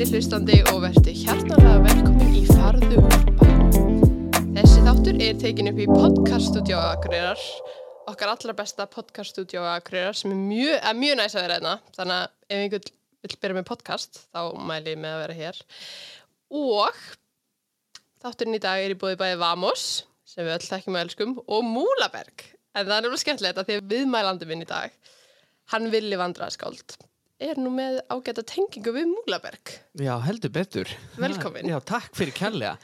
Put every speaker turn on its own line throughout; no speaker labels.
Kæri hlustandi og verði hjartanlega velkomin í Farðu Úrba. Þessi þáttur er tekin upp í podcaststudió Akureyrar, okkar allra besta podcaststudió Akureyrar sem er mjög, mjög næst að vera hérna. Þannig að ef einhvern vil byrja með podcast þá mæli ég með að vera hér. Og þátturinn í dag er í búið bæði Vamos, sem við öll þekkjum og elskum, og Múlaberg. En það er náttúrulega skemmtilegt að því að viðmælandi minn í dag, hann villi vandraðskáld er nú með ágæta tengingu við Múlaberg.
Já, heldur betur.
Velkomin.
Já, takk fyrir kærlega.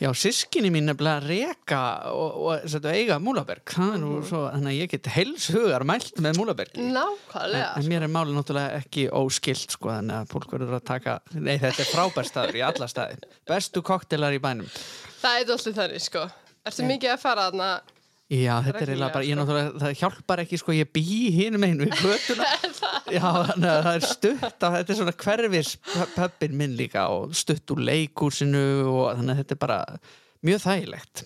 Já, sískinni mín er bleið að reka og, og setja eiga Múlaberg. Er
Mhm.
svo, þannig að ég get heilsugar mælt með Múlaberg. En,
Nákvæmlega.
en mér er málið náttúrulega ekki óskilt, sko, þannig að fólk verður að taka, nei, þetta er frábær staður í alla staði. Bestu koktelar í bænum.
Það er alltaf þannig, sko. Ertu mikið að fara þarna?
Já, þetta er eiginlega bara, ég
sko.
náttúrulega, það hjálpar ekki, sko, ég bý hinum einu við götuna. Já, þannig að það er stutt á, þetta er svona hverfis pöppin minn líka og stutt úr leikúsinu og þannig að þetta er bara mjög þægilegt.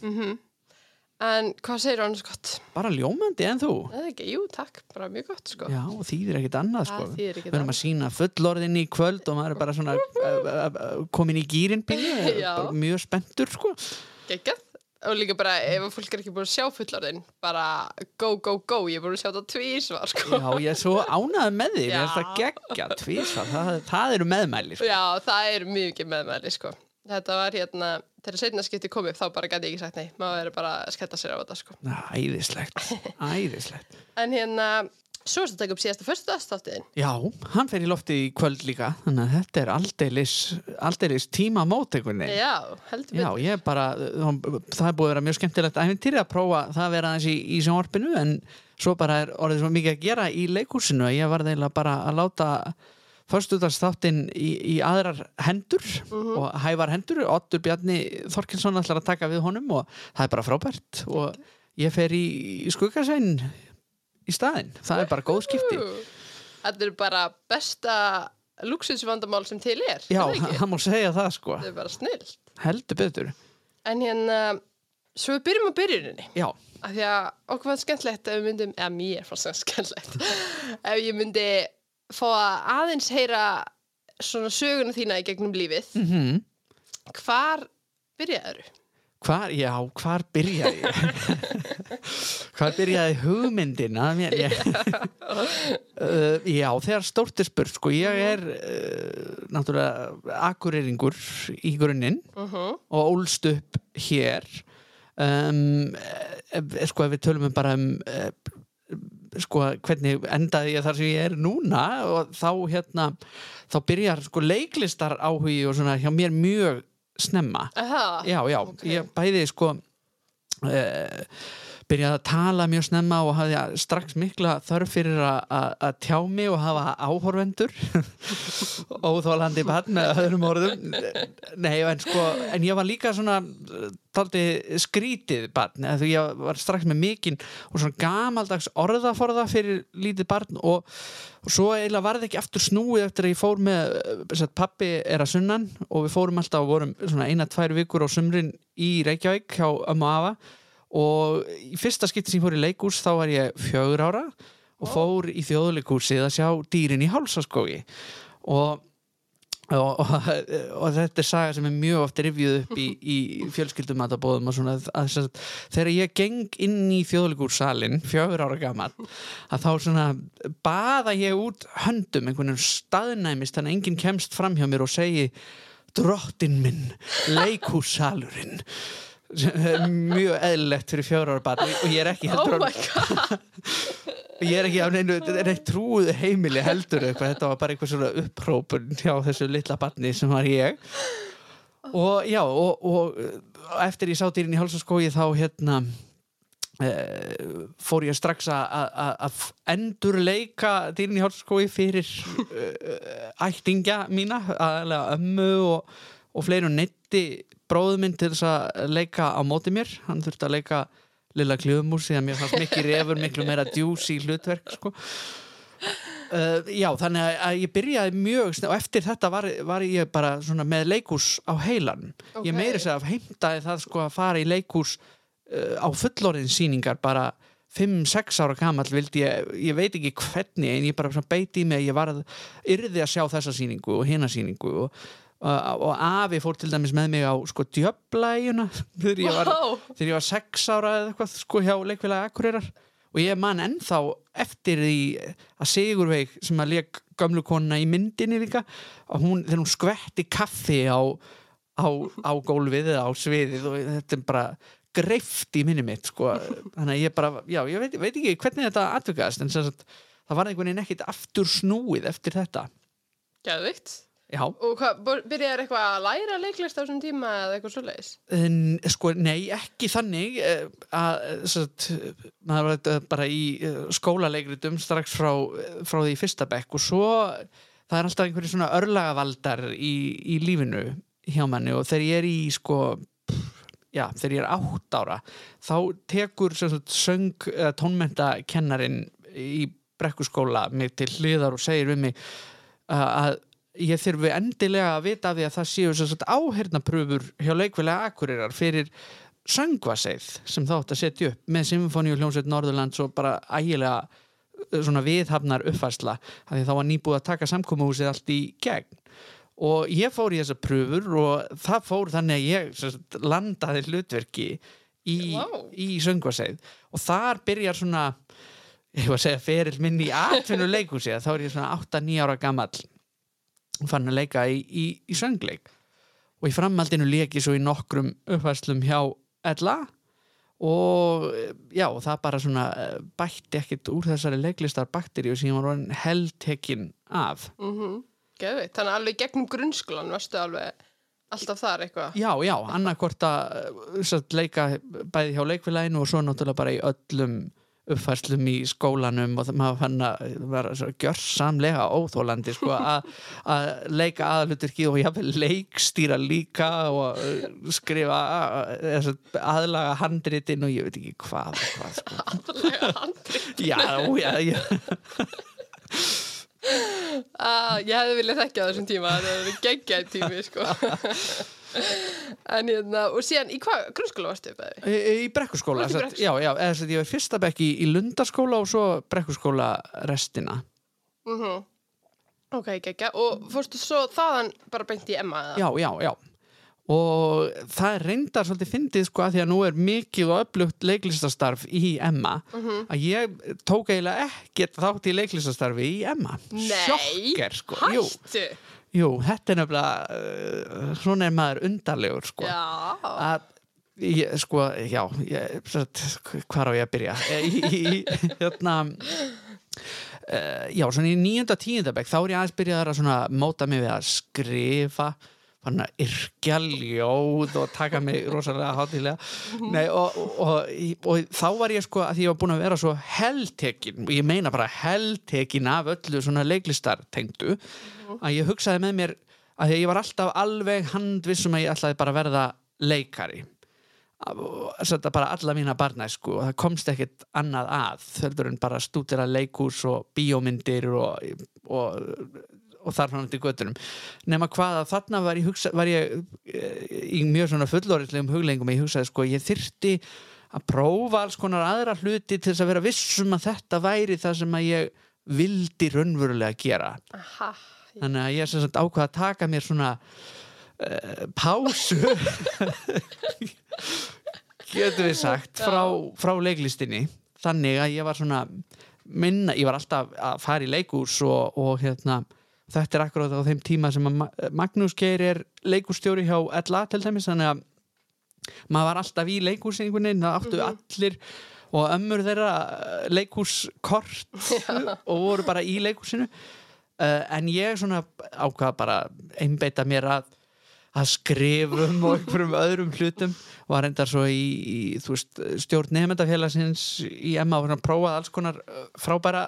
En hvað segir hann skott?
Bara ljómandi en þú.
Er ekki, jú, takk, bara mjög gott, sko.
Já, og þýðir ekkert annað, sko. Við erum að sína fullorðin í kvöld og maður er bara svona komin í gýrin pínu,
Já.
bara mjög spenntur, sko.
Geggjað. Og líka bara, ef fólk er ekki búin að sjá fullorðin, bara go, go, go, ég er búin að sjá þetta tvísvar, sko.
Já, ég er svo ánægð með því, er það geggja, tvísvar, það, það eru meðmæli, sko.
Já, það er mjög meðmæli, sko. Þetta var hérna, þegar setna skipti komið, þá bara gæti ég ekki sagt nei, maður er bara að skella sér á þetta, sko.
Æðislegt, æðislegt.
En hérna, svo er þetta að taka upp síðasta fyrstudagstáttiðin.
Já, hann fer í lofti í kvöld líka, þannig að þetta er aldeilis, aldeilis tíma mótekunni.
Já, heldur
Já, ég er bara, það er búið að vera mjög skemmtilegt æfintýri að prófa það að vera aðeins í, í sjónvarpinu en svo bara er orðið svo mikið að gera í leikúsinu að ég var þeirlega bara að láta förstutarsþáttinn í, í aðrar hendur og hævar hendur, Ottur Bjarni Þorkilsson ætlar að taka við honum og það er bara frábært. Og ég fer í, í skuggasvein í staðinn, það er bara góð skipti.
Þetta er bara besta luxusvandamál sem til er.
Já, hann má segja það sko,
Þetta er bara snill.
heldur betur.
En hérna, svo við byrjum á byrjuninni.
Já,
Af því að okkur var skemmtlegt ef við myndum, eða mér fannst það skemmtlegt, ef ég myndi fá að aðeins heyra svona söguna þína í gegnum lífið.
mhm.
Hvar byrjaður?
Hvar, já, hvar byrjaði ég? hvar byrjaði hugmyndina? Mér, ég, uh, já, þegar stórt er spurt, sko, ég er uh, náttúrulega akureyringur í grunninn
Uh -huh.
og ólst upp hér um, sko, ef við tölum um bara um sko, hvernig endaði ég þar sem ég er núna og þá hérna þá byrjar sko leiklistar áhugi og svona hjá mér mjög snemma
Aha,
já, já,
ok.
ég bæði sko uh, byrjaði að tala mjög snemma og hafði strax mikla þörf fyrir að- tjá mig og hafa áhorvendur óþólandi bann með öðrum orðum. Nei, en sko en ég var líka svona taldi skrítið barn eða því ég var strax með mikinn og svona gamaldags orðaforða fyrir lítið barn og, og svo eiginlega var það ekki aftur snúið eftir að ég fór með pappi er að sunnan og við fórum alltaf og vorum svona eina, tvær vikur á sumrin í Reykjavík hjá ömmu afa og í fyrsta skipti sem ég fór í leikús þá var ég fjögur ára og fór í þjóðleikúsið að sjá dýrin í hálsaskógi. Og Og, og, og þetta er saga sem er mjög oft rifjuð upp í, í fjölskyldumatabóðum og svona að, að, þegar ég geng inn í þjóðleikúrsalinn fjögur ára gammal að þá svona baða ég út höndum einhvern veginn staðnæmist þannig að enginn kemst fram hjá mér og segi drottin minn, leikússalurinn mjög eðlilegt fyrir fjögur ára barn og ég er ekki
oh
heldur
god.
ég er ekki á neinu neitt trúið heimili heldur eitthvað, þetta var bara eitthvað svona upprópun hjá þessu litla barni sem var ég og já og, og eftir ég sá dýrin í hálsaskói þá hérna e, fór ég strax að- endur leika dýrin í hálsaskói fyrir uh, ættingja mína aðalega ömmu og, og fleiri og netti bróðu minn til þess að leika á móti mér hann þurfti að leika Lilla því að mér fannst mikið refur miklu meira djús í hlutverk sko. uh, já, þannig að- ég byrjaði mjög og eftir þetta var, var ég bara svona með leikús á heilan
Ok.
ég meiri sér að heimtaði það sko að fara í leikús uh, á fullorðinsýningar bara 5-6 ára gamall vildi ég, ég veit ekki hvernig en ég bara beiti í mig ég var að yrði að sjá þessa sýningu og hina sýningu og, og, afi fór til dæmis með mig á sko djöblæjuna þegar ég var
Vá.
þegar ég var sex ára eða eitthvað sko hjá leikfélagi Akureyrar og ég man ennþá eftir því að Sigurveig sem að leik gömlu konuna í myndinni líka hún, þegar hún skvetti kaffi á, á, á gólfið eða á sviðið og þetta er bara greift í minni mitt sko þannig að ég bara, já, ég veit, veit ekki hvernig þetta atvikaðist en sem sagt, það var einhvern veginn ekkit aftur snúið eftir þetta
Geðvikt.
Já,
Og hvað, byrjaðir eitthvað að læra leiklist á þessum tíma eða eitthvað svoleiðis?
En, sko, nei, ekki þannig eh, að eh, sagt, maður var þetta bara í eh, skólaleikritum strax frá, frá því fyrsta bekk og svo það er alltaf einhverju svona örlagavaldar í, í lífinu hjá manni og þegar ég er í sko já, þegar ég er átt ára þá tekur sagt, söng tónmentakennarin í brekkuskóla mig til hliðar og segir við mig að ég þurfi endilega að vita af því að það séu sem sagt áhernapröfur hjá leikfélagi Akureyrar fyrir söngvaseið sem þátt að setja upp með Symfóni og hljómsveit Norðurlands og bara ægilega uh, svona viðhafnar uppfærsla af því þá var nýbúið að taka samkomuhúsið allt í gegn. Og ég fór í þessar pröfur og það fór þannig að ég sagt, landaði hlutverki í,
Vá.
í söngvaseið og þar byrjar svona ég var að segja ferill minn í atvinnu leikhúsi þá er ég svona 8-9 ára gamall fann að leika í, í, í söngleik og í framhaldinu leki svo í nokkrum uppfæslum hjá Ella og já, það bara svona eh, bætti ekkit úr þessari leiklistar bakteríu sem var heldtekinn af
Mm Geðvikt. Þannig að alveg gegnum grunnskólan varstu alveg alltaf þar eitthvað.
Já, já, annarkvort að eh, leika bæði hjá leikfélaginu og svo náttúrulega bara í öllum uppfærslum í skólanum og maður fann að svo gjörsamlega óþólandi sko, að leika aðalutverki og jáfnvel leikstýra líka og uh, skrifa uh, aðlaga handritin og ég veit ekki hvað, hvað sko.
Allega handrið.
Já, já, já
Ah, ég hefði viljað þekkja á þessum tíma, það hefði verið geggjaði tími, sko. en hérna, og síðan, í hvað grunnskóla varstu upp eða?
Í, í satt, já, já, eða satt, ég var fyrsta bekk í, í lundaskóla og svo brekkuskóla restina
Mm Ok, geggja. Og fórstu svo þaðan bara beint í Emma eða?
já, já, já og það er reyndar svolítið fyndið sko að því að nú er mikið og öflugt leiklistastarf í Emma að ég tók eiginlega ekkert þátt í leiklistastarfi í Emma
Nei,
sjokker sko
Hættu?
jú, þetta er nefnilega uh, svona er maður undarlegur sko.
Já.
að ég, sko, já ég, hvar á ég að byrja? Í, hérna uh, já, svona í nýjunda tíundabæk þá er ég aðeins byrjaðar að svona móta mig við að skrifa fann að yrkja ljóð og taka mig rosalega hátilega Nei, og, og, og, þá var ég sko að ég var búin að vera svo heldtekin og ég meina bara heldtekin af öllu svona leiklistartengdu að ég hugsaði með mér að að ég var alltaf alveg handvissum að ég ætlaði bara að verða leikari. Þetta bara alla mína barnæsku og það komst ekkert annað að þöldur en bara stútira leikús og bíómyndir og, og, og þar fram til göttunum nema hvað að þarna var ég, hugsa, var ég eh, í mjög svona fullorðislegum huglengum ég hugsaði sko ég þyrti að prófa alls konar aðra hluti til þess að vera vissum að þetta væri það sem að ég vildi raunverulega gera.
Aha.
þannig að ég sem sagt ákvað að taka mér svona uh, pásu. Getur við sagt frá, frá leiklistinni. Þannig að ég var svona minna, ég var alltaf að fara í leikús og, og hérna þetta er akkurat á þeim tíma sem Magnús Geir er leikússtjóri hjá LA til dæmis, þannig að maður var alltaf í veginn, það áttu allir og ömmur þeirra eh, leikúskort og voru bara í leikúsinu uh, en ég svona ákvað bara einbeita mér að að skrifum og einhverjum öðrum hlutum. Var endar svo í, í veist, stjórn nefndafélagsins í Emma og prófað alls konar uh, frábæra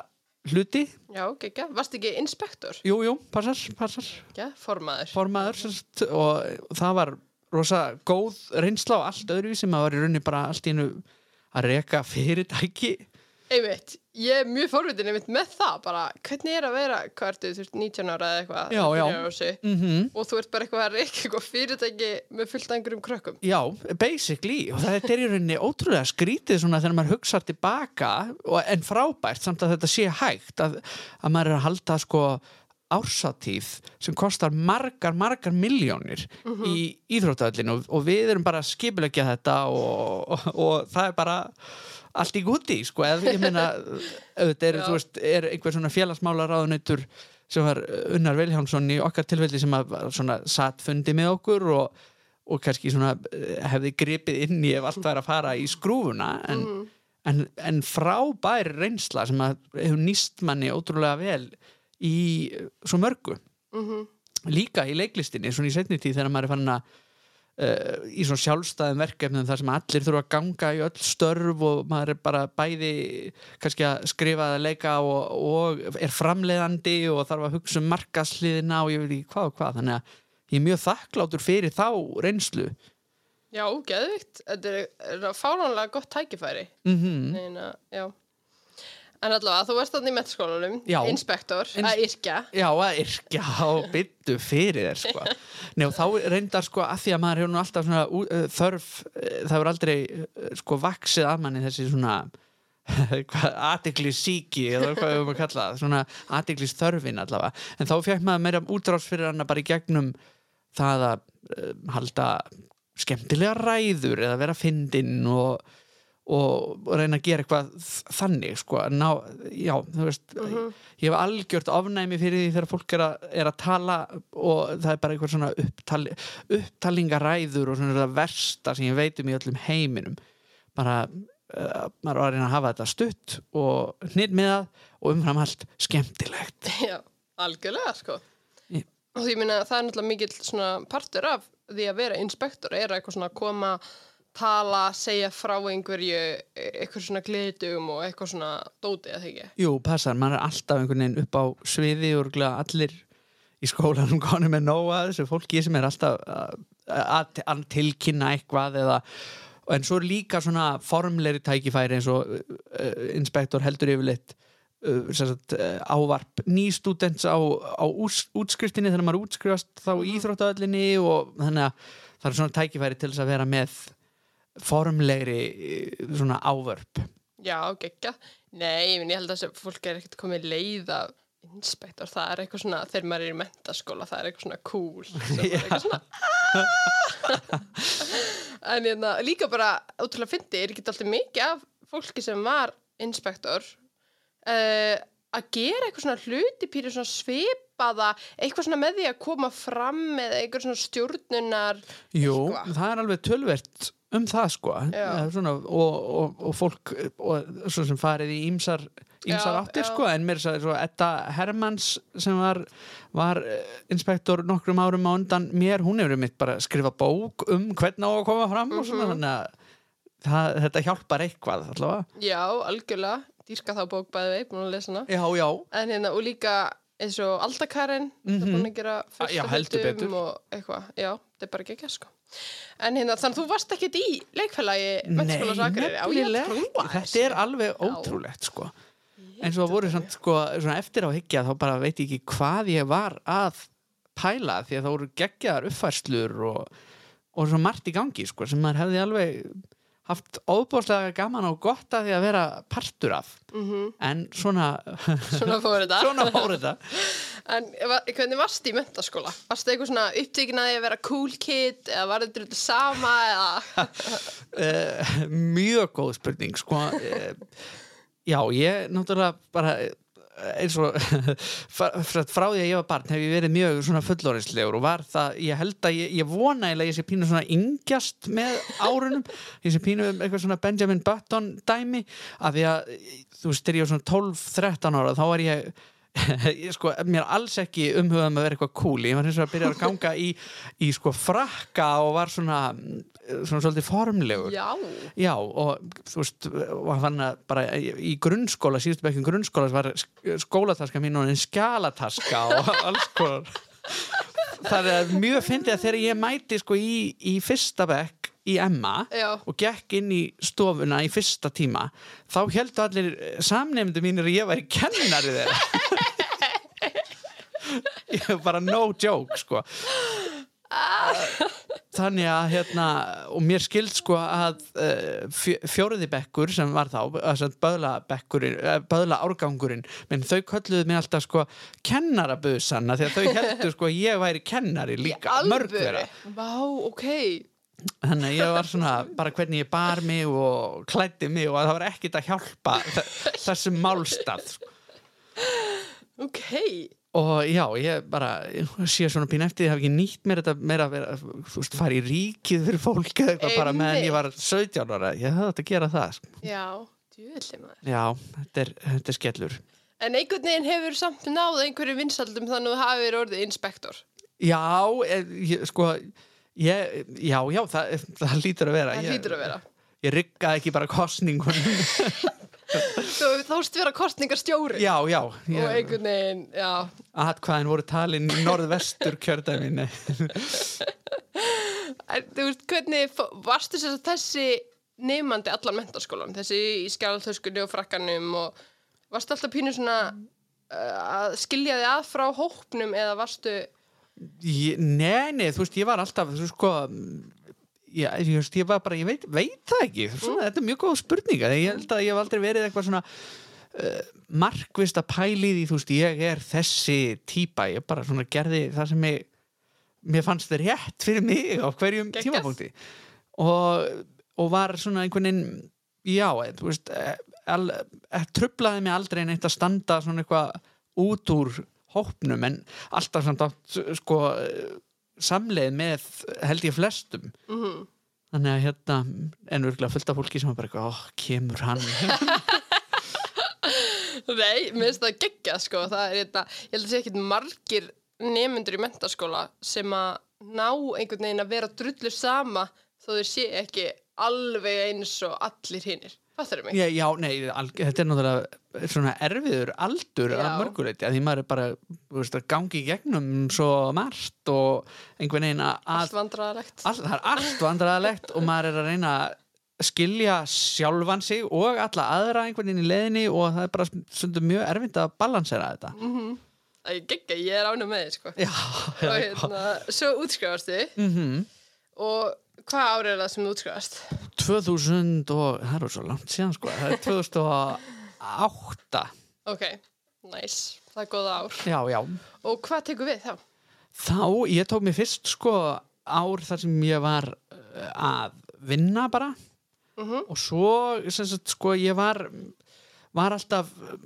hluti
Já, geggja. Varstu ekki inspektor?
jú, jú, passar, passar
Já, formaður.
formaður sérst, og það var rosa góð reynsla og allt öðruvísi maður var í rauninni bara allt í einu að reka fyrirtæki
Einmitt, ég er mjög forvitin einmitt með það bara, hvernig er að vera, hvað ertu, þú veist, 19 ára eða eitthvað,
Já, já. mm
og þú ert bara eitthvað að reyka eitthvað fyrirtæki með fullt einhverjum krökkum.
Já, basically. Og það er í rauninni ótrúlega skrítið svona þegar maður hugsar tilbaka og, en frábært samt að þetta sé hægt að, að maður er að halda sko ársatíð sem kostar margar, margar miljónir í íþróttaöllinu og, og við erum bara að skipulegja þetta og, og það er bara allt í gúti, sko, eða ég meina auðvitað er, veist, er einhver svona félagsmála ráðunautur sem var Unnar Vilhjámsson í okkar tilfelli sem var svona satt fundi með okkur og, og kannski svona eh, hefði gripið inn í ef allt væri að fara í skrúfuna en, en, en frábær reynsla sem að hefur nýst manni ótrúlega vel í svo mörgu.
Mhm.
líka í leiklistinni, svona í setni tíð þegar maður er fann að uh, í svona sjálfstæðum verkefnum þar sem allir þurfa að ganga í öll störf og maður er bara bæði kannski að skrifa að leika og, og er framleiðandi og þarf að hugsa um markasliðina og ég veit ekki hvað og hvað þannig að ég er mjög þakklátur fyrir þá reynslu
Já, geðvikt. Þetta er, er fáránlega gott tækifæri.
mm
Neina, já. En allavega, þú varst þannig í metaskólanum, inspektor,
Ins-
að yrkja.
Já, að yrkja og byttu fyrir þér sko. Nei, og þá reyndar sko að því að maður hefur nú alltaf svona uh, þörf, uh, það hefur aldrei uh, sko vaksið að manni þessi svona aðeglis síki eða hvað við höfum að kalla það, svona aðeglis þörfin allavega, en þá fekk maður meira útrás fyrir hana bara í gegnum það að halda skemmtilega ræður eða vera fyndinn og, og reyna að gera eitthvað þannig sko, ná, já, þú veist ég hef algjört ofnæmi fyrir því þegar fólk er að, er að tala og það er bara eitthvað svona upptali, upptalingaræður og svona versta sem ég veit um í öllum heiminum bara uh, maður var að reyna að hafa þetta stutt og það og umfram allt skemmtilegt
Já, algjörlega, sko.
Já.
Og því minna, það er náttúrulega svona partur af því að vera inspektor, er eitthvað svona að koma, tala, segja frá einhverju, e- eitthvað svona glitugum og eitthvað svona dótið, eða ekki?
Jú, passar, maður er alltaf einhvern veginn upp á sviði og allir í skólanum konum með nóga þessu fólki sem er alltaf að, að, að tilkynna eitthvað eða en svo er líka svona formleiri tækifæri eins og uh, inspektor heldur yfirleitt uh, sagt, uh, ávarp nýstúdents á, á ús, útskriftinni. Þegar maður útskrifast þá í íþróttaöllinni og þannig að það er svona tækifæri til þess að vera með formlegri uh, svona ávörp
Já, geggja. Nei, ég, ég held að fólk er ekkert komið leið af inspektor, það er eitthvað svona, þegar maður er í mentaskóla, það er eitthvað svona cool. sem er eitthvað svona, "Ah!" en hérna, líka bara, ótrúlega fyndi, er ekki alltaf mikið af fólki sem var inspektor uh, að gera eitthvað svona hluti pýri svona svipaða, eitthvað svona með því að koma fram með eitthvað svona stjórnunar.
Jú,
Eitthvað.
það er alveg tölvert um það sko. Eh, svona, og, og, og fólk og, sem farið í ýmsar
Já,
áttir sko en mér sagði svo Edda Hermanns sem var, var eh, inspektor nokkrum árum á undan mér, hún hefur mitt bara skrifa bók um hvernig á að koma fram og
Mhm.
svona þannig að það, þetta hjálpar eitthvað allavega
Já, algjörlega, dýrka þá bók bæði vei, búin að lesa hana.
Já, já,
En hérna, og líka eins og Aldakarinn, það er búin að gera
Mhm.
Af
heldur
hlutum og eitthvað, já, þetta er bara ekki ekki, sko. En hérna, þannig að þú varst ekkit í leikfélagi Mennskóla Sakarinn, á ég að trúa.
Þetta er alveg ótrúlegt sko. Og það voru samt, sko, svona eftir á hyggja þá bara veit ég ekki hvað ég var að pæla því að það voru geggjaðar uppfærslur og, og svo margt í gangi sko, sem maður hefði alveg haft óbúslega gaman og gott að því að vera partur af
Mhm,
en svona
Svona fór þetta.
svona fór þetta
En hvernig varst í mentaskóla? Varst eitthvað svona upptíkin að vera cool kid eða var þetta þetta sama eða?
uh, mjög góð spurning sko uh, já, ég náttúrulega bara eins og frá, því að ég var barn hef ég verið mjög svona fullorðislegur og var það, ég held að ég, ég vona að ég sé pínu svona yngjast með árunum, ég sé pínu um eitthvað svona Benjamin Button dæmi af því að, þú veist, þegar ég var svona 12-13 ára, þá var ég ég sko, mér alls ekki umhugað með að vera eitthvað cool, ég var hins vegar að byrja að ganga í, í sko frakka og var svona, svona svolítið formlegur
Já.
Já, og þú veist, bara í grunnskóla, síðustu bekkin grunnskóla var sk- skólataska mín og en skjalataska og alls konar það er mjög fyndið að þegar ég mæti sko í, í fyrsta bekk í Emma
Já.
og gekk inn í stofuna í fyrsta tíma þá heldur allir samnefndu mínir að ég væri kennari þeirra ég var bara no joke sko þannig að hérna og mér skild sko að uh, fjóriði bekkur sem var þá böðla bekkurinn, böðla árgangurinn menn þau kölluðu mig alltaf sko kennarabusanna því að þau heldur sko að ég væri kennari líka, mörgvera
Vá, ok.
Þannig að ég var svona bara hvernig ég bar mig og klætti mig og að það var ekkit að hjálpa þessum málstað sko.
Ok
og já, ég bara sé svona pín eftir, ég hef ekki nýtt mér þetta meira að vera, þú veist, fara í ríkið fyrir fólk eða eitthvað bara meðan ég var 17 ára, ég hafði þetta að gera það sko.
Já, djúvillig maður.
Já, þetta er, þetta er skellur.
En einhvern veginn hefur samt náð einhverju vinsaldum þannig að þú hafið orðið inspektor.
Já, ég, sko ég, já, já, það, það lítur að vera.
Það
ég,
lítur að vera.
Ég riggaði ekki bara kostningunum
Þú þóst vera kostningarstjóri
Já, já.
Og einhvern veginn, já.
Atkvæðin voru talin í norðvestur kjördæminni
En þú veist, hvernig fó- varstu þess að þessi nefandi allan mentaskólan þessi í skjálþöskunni og frakkanum og varstu alltaf pínu svona uh, að skilja þig að frá hópnum eða varstu
ég, Nei, nei, þú veist, ég var alltaf þú veist, sko Já, ég, ég bara, ég veit, veit það ekki. Svona, þetta er mjög góð spurninga ég held að ég hef aldrei verið eitthvað svona uh, markvist að pæli því þú veist, ég er þessi típa. Ég bara svona gerði það sem ég mér fannst það rétt fyrir mig á hverjum
Geggjað.
tímapunkti. Og, og var svona einhvern veginn já, þú veist eh, eh, trublaði mig aldrei neitt að standa svona eitthvað út úr hópnum en alltaf samt átt sko samleið með held ég flestum.
Mm
þannig að hérna en virkulega fullt af fólki sem var bara eitthvað, oh, kemur hann
Nei, mér finnst það geggja sko. Það er þetta, ég held að sé ekkit margir nefnendur í mentaskóla sem að ná einhvern veginn að vera drullu sama þó þeir sé ekki alveg eins og allir hinnir Fattar mig?
já, já, nei, al, þetta er náttúrulega svona erfiður aldur
Já.
að mörguleiti að því maður er bara veist, gangi í gegnum svo margt og einhvern veginn að
Allt vandræðalegt.
All, það er allt vandræðalegt og maður er að reyna að skilja sjálfan sig og alla aðra einhvern veginn í leiðinni og það er bara stundum mjög erfitt að balansera þetta.
Það er geggja, ég er ánum með þið sko.
Já,
og
já,
hérna, svo útskrifastu
mm
og hvað árið er það sem þú útskrifast?
2000 og það er svo langt síðan sko. Það er 2008
Ok, nice, það er góða ár.
Já, já.
Og hvað tekur við þá?
þá, ég tók mér fyrst sko ár þar sem ég var uh, að vinna bara.
Mhm.
og svo sagt, sko ég var var alltaf uh,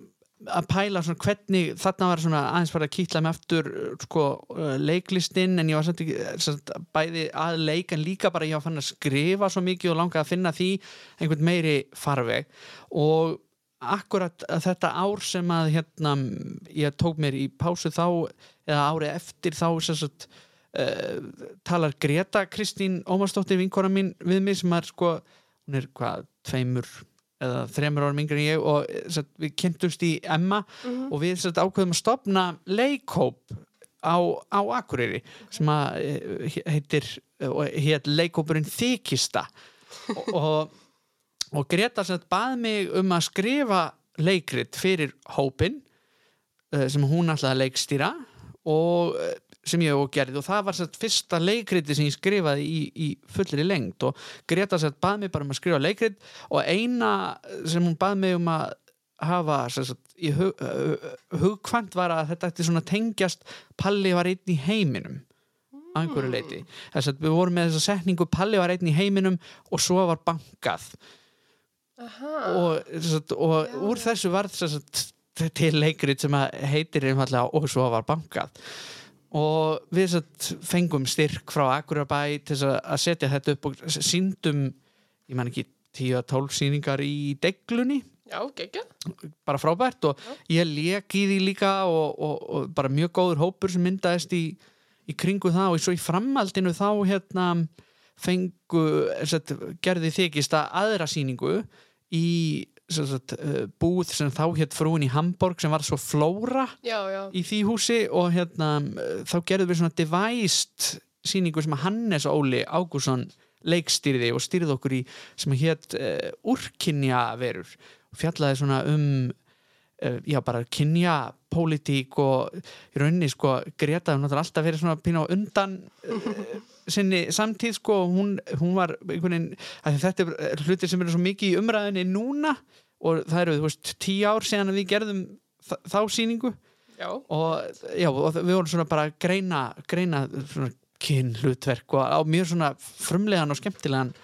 að pæla svona hvernig þarna var svona aðeins bara að kýtla mig aftur sko uh, leiklistinn en ég var ekki sagt, bæði að leik en líka bara ég var fann að skrifa svo mikið og langaði að finna því einhvern meiri farveg. Og akkurat þetta ár sem að hérna ég tók mér í pásu þá eða árið eftir þá sagt uh, talar Greta Kristín Ómarsdóttir vinkora mín við mig sem er sko, hún er hvað, tveimur eða þremur árum yngri en ég og eh, sagt, við kynntumst í Emma og við sagt, ákveðum að stopna leikhóp á, á Akureyri sem að eh, heitir og hétt leikhópurinn Þykista. Og, og, og Greta sagt, bað mig um að skrifa leikrit fyrir hópin sem hún að leikstýra og sem ég og gerði. Og það var satt, fyrsta leikriti sem ég skrifaði í, í fullri lengt og Greta satt, bað mig bara um að skrifa leikrit og eina sem hún bað mig um að hafa satt, í hug, hugkvæmt var að þetta ætti svona tengjast Palli var einn í heiminum á einhverju leiti þess að við vorum með þessa setningu Palli var einn í heiminum og svo var bankað.
Aha,
og, og
Já.
úr þessu var sagt, til leikrit sem að heitir einfallega og svo var bankað og við sagt, fengum styrk frá Akurerbæ til að- setja þetta upp og síndum ég man ekki 10-12 síningar í deglunni.
Já, geggja.
Bara frábært og ég lék í því líka og, og, og bara mjög góður hópur sem myndaðist í, í kringu það og svo í framhaldinu þá hérna fengu set, gerði þykist að aðra síningu í set, búð sem þá hétt frúin í Hamborg sem var svo flóra
Já, já,
í því húsi og hérna þá gerðum við svona devæst síningu sem að Hannes Óli Ágússon leikstýrði og stýrði okkur í sem hétt uh, úrkynja verur og fjallaði svona um uh, já bara kynja pólitík og í rauninni sko Greta hefur náttúrulega alltaf verið svona pínu á undan uh, sinni samtíð sko hún, hún var einhvern veginn að þetta er hlutir sem eru svo mikið í umræðinni núna og það eru þú veist tíu ár síðan að við gerðum þá sýningu.
Já,
og, já, og við vorum svona bara að greina, greina kyn hlutverk og á mjög svona frumlegan og skemmtilegan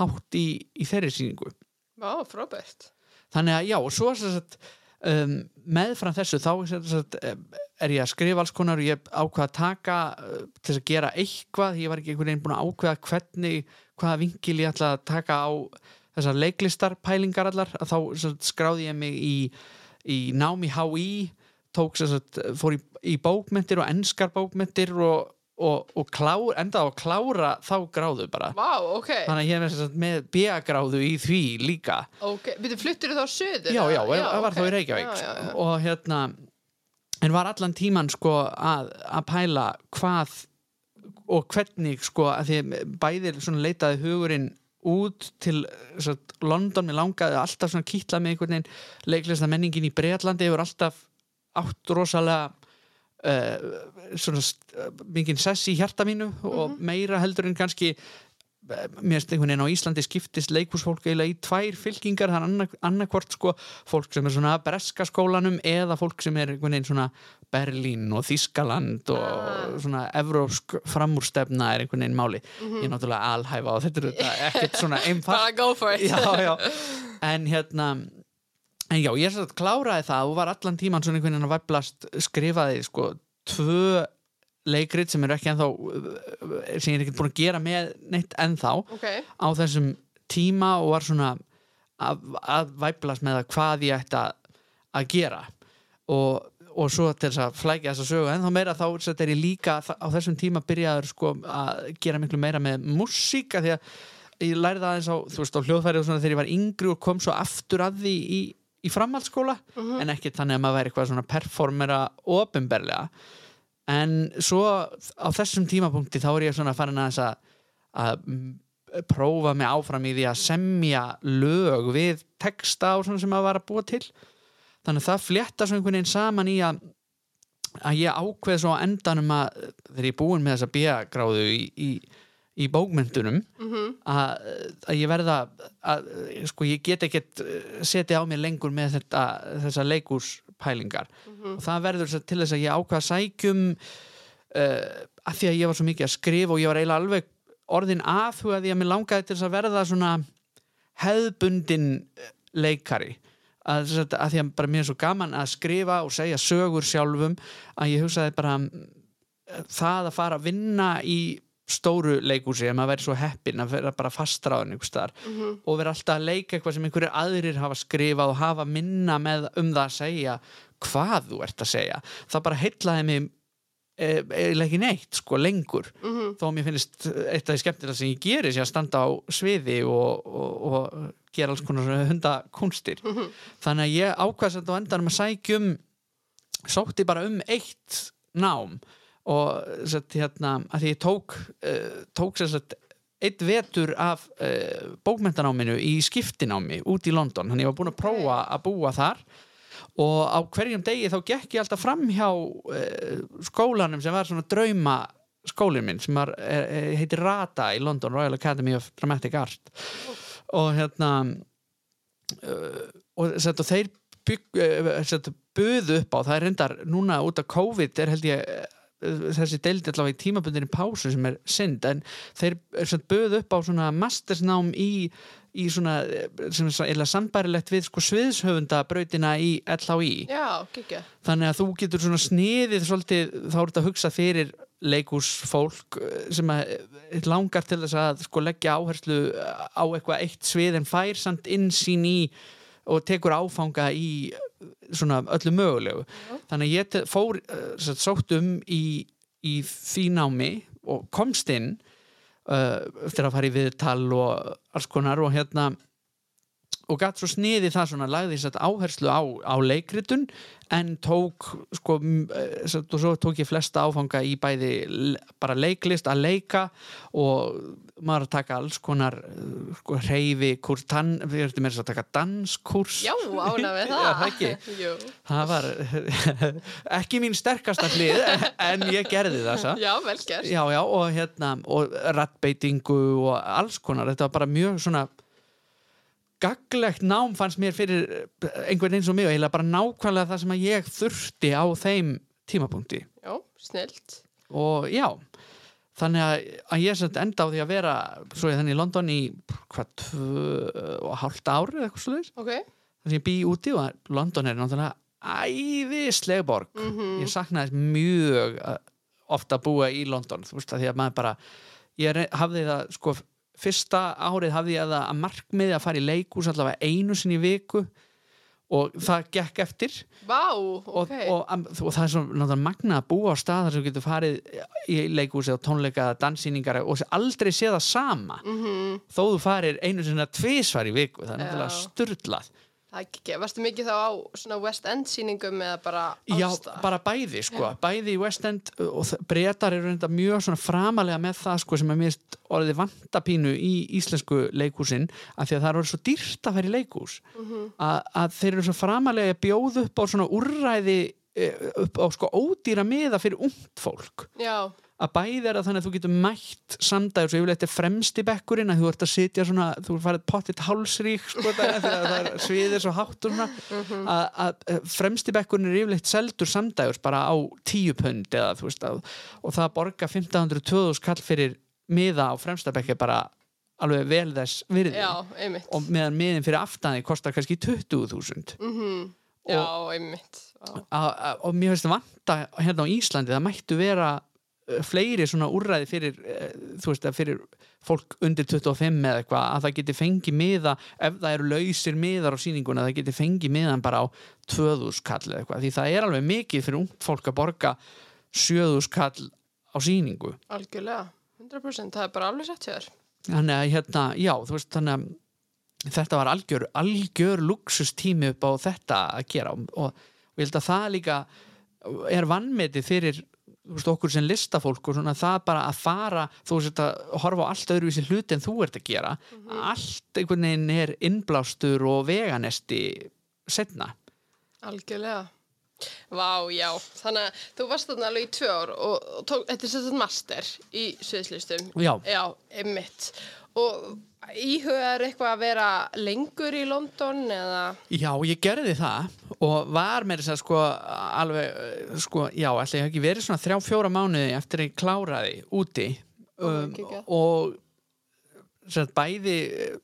hátt í, í þeirri sýningu.
Vá, frábært.
þannig að já, og svo sem sagt, um, meðfram þessu þá um, er ég að skrifa alls konar og ég ákvað að taka uh, til þess að gera eitthvað, ég var ekki einhvern veginn búin að ákveða hvernig, hvaða vinkil ég ætla að taka á þessar leiklistarpælingar allar, að þá sagt, skráði ég mig í, í námi HÍ tók sagt, fór í, í bókmyndir og enskar bókmyndir og, og, og klár, endaði á að klára þá gráðu bara
Vá, ok,
þannig að ég er með B-gráðu í því líka
ok. Byrju, fluttir þú þá söður?
já, já, það var
ok.
þá í Reykjavík
Já, já, já.
og hérna en var allan tíman sko að, að pæla hvað og hvernig sko að því bæðir leitaði hugurinn út til sagt, London mér langaði alltaf svona kýtla með einhvern veginn leiklista menningin í Breitlandi hefur alltaf átt rosalega svona uh, mikið sess í hjarta mínu og meira heldur en kannski eh, mér finnst einhvern veginn á Íslandi skiptist leikúsfólk eiginlega í tvær fylkingar þannig annarkvort sko fólk sem er svona breska skólanum eða fólk sem er einhvern veginn svona Berlín og Þískaland og
Ah.
svona evrópsk framúrstefna er einhvern veginn máli ég er náttúrulega alhæfa og þetta er ekkert svona einfalt
Bara go for it.
já, já. en hérna en já, ég að kláraði það og var allan tíman svona einhvern veginn að væplast skrifaði sko tvö leikrit sem eru ekki ennþá sem ég er ekkert búin að gera með neitt ennþá
Ok,
á þessum tíma og var svona að, að væplast með það hvað ég ætti að, að gera. Og, og svo til þess að flækja þess að sögu en þá meira þá er ég líka á þessum tíma byrjaður sko að gera miklu meira með músík af því að ég lærði það aðeins á, þú veist, á hljóðfæri og svona þegar ég var yngri og kom svo aftur að því í, í framhaldsskóla en ekki þannig að maður væri eitthvað svona performera ofinberlega en svo á þessum tímapunkti þá er ég svona farin að þess að, að mm, prófa mig áfram í því að semja lög við texta og svona sem maður var að búa til. Þannig að það flétta svo einhvern veginn saman í að að ég ákveð svo endanum að þegar ég er búin með þessa bíagráðu í, í, í bókmyndunum að, að ég verða að, sko ég get ekkert setja á mér lengur með þetta, þessa leikúspælingar og það verður til þess að ég ákveða sækjum uh, að því að ég var svo mikið að skrifa og ég var eiginlega alveg orðin aðhugaði að mér langaði til þess að verða svona hefðbundin leikari. Að, að því að bara mér er svo gaman að skrifa og segja sögur sjálfum að ég hugsaði bara mm, það að fara að vinna í stóru leikúsi ef maður væri svo heppin að vera bara fastráðin einhvers staðar og vera alltaf að leika eitthvað sem einhverjir aðrir hafa skrifað og hafa minna með um það að segja hvað þú ert að segja. Það bara heitlaði mig eh, eiginlega ekki neitt sko lengur. Þó að mér finnst eitt af því skemmtilega sem ég geri sé að standa á sviði og, og, og gera alls konar hundakunstir þannig að ég ákvæðast þetta á endanum að sækjum sótti bara um eitt nám og sett, hérna, að því ég tók uh, tók sett eitt vetur af uh, bókmentanáminu í skiptinámi út í London. Þannig ég var búin að prófa að búa þar. Og á hverjum degi þá gekk ég alltaf fram hjá uh, skólanum sem var svona drauma skólinn minn sem var, heitir RADA í London, Royal Academy of Dramatic Art. Og hérna og, sett, og þeir bygg, buðu upp á það er reyndar núna út af COVID er held ég þessi deildi allavega í tímabundinni pásu sem er synd en þeir buðu upp á svona mastersnám í, í svona eh, sem er sambærilegt við sko sviðshöfundabrautina í LHI
já,
þannig að þú getur svona sniðið svolítið, þá er þetta að hugsa fyrir leikúsfólk eh, sem að eh, langar til þess að sko leggja áherslu á eitthvað eitt svið en fær samt innsýn í og tekur áfanga í svona öllu mögulegu. Þannig að ég fór uh, satt, sótt um í, í því námi og komst inn uh, eftir að fara í viðtal og alls konar og hérna og gatt svo sniði það svona lagði þess að áherslu á, á leikritun en tók sko, eh, og svo tók ég flesta áfanga í bæði bara leiklist að leika og maður að taka alls konar eh, sko, reyfi kurs, tann, við þess að taka danskurs
Já, ána við það.
Já, það var ekki mín sterkasta hlið en ég gerði það svo.
Já, vel gert.
já, já, og hérna og rattbeitingu og alls konar þetta var bara mjög svona gaglegt nám fannst mér fyrir einhvern eins og mig og eiginlega bara nákvæmlega það sem að ég þurfti á þeim tímapunkti.
Já, snilt.
og já þannig að, að ég sem sagt enda á því að vera svo ég þannig í London í hvað, hálft ár eða eitthvað svo
Ok.
þannig að ég bý úti og London er náttúrulega æðisleg borg.
Mm
ég saknaði þess mjög uh, ofta að búa í London. Þú veist að því að maður bara ég hafði það sko fyrsta árið hafði ég að markmiði að fara í leikús allavega einu sinni í viku og það gekk eftir
Vá,
og,
ok.
og, og, og það er svo náttúrulega magna að búa á stað þar sem getur farið í leikúsi og tónleika, danssýningar og aldrei sé það sama
Mm
þó þú farir einu sinni að tvisvar í viku það er
Já.
náttúrulega styrlað
ekki, varstu mikið þá á svona West End sýningum eða bara
Já,
allstað?
bara bæði sko, bæði í West End uh, og Bretar eru reynda mjög svona framalega með það sko sem er mist orðið vantapínu í íslensku leikúsin af því að það er orðið svo dýrt að í leikús
Mhm.
að, að þeir eru svo framalega að bjóða upp á svona úrræði eh, upp á sko ódýra miða fyrir ungt fólk.
Já,
að bæði er að þannig að þú getur mætt samdægur svo yfirleitt er fremst í bekkurinn að þú ert að sitja svona, þú farið pottitt hálsrík sko það, þegar það er sviðir svo hátt og svona
Mhm.
að, að fremst í bekkurinn er yfirleitt seldur samdægur bara á tíu pund eða þú veist að, og það að borga 1500-2000 kall fyrir miða á fremsta bekki bara alveg vel þess virði
já, einmitt.
og meðan miðin fyrir aftani kostar kannski 20.000
Mm Já, einmitt. Já.
að- og mér finnst vanta hérna á Íslandi það mættu vera fleiri svona úrræði fyrir uh, þú veist að fyrir fólk undir 25 eða eitthvað að það geti fengið miða ef það eru lausir miðar á sýninguna það geti fengið miðan bara á 2000 kall eða eitthvað því það er alveg mikið fyrir ungt fólk að borga 7000 kall á sýningu
Algjörlega. 100% það er bara alveg sett hjá þér.
þannig að hérna, já, þú veist þannig að þetta var algjör, algjör luxustími upp á þetta að gera og, og, ég held að það líka er vannmetið fyrir veist, okkur sem listafólk og svona það bara að fara, þú veist að horfa á allt öðruvísi hluti en þú ert að gera allt einhvern veginn er innblástur og veganesti setna
Algjörlega. Vá, já. Þannig að þú varst þarna alveg í tvö ár og, tók, þetta er sett master í sviðslistum.
Já.
Já, einmitt. Og íhugaður eitthvað að vera lengur í London eða...
Já, ég gerði það og var með þess að sko alveg, eh, sko, já, ætla ég hef ekki verið svona þrjá, fjóra mánuði eftir að ég kláraði úti. Um, og sagt, bæði eh,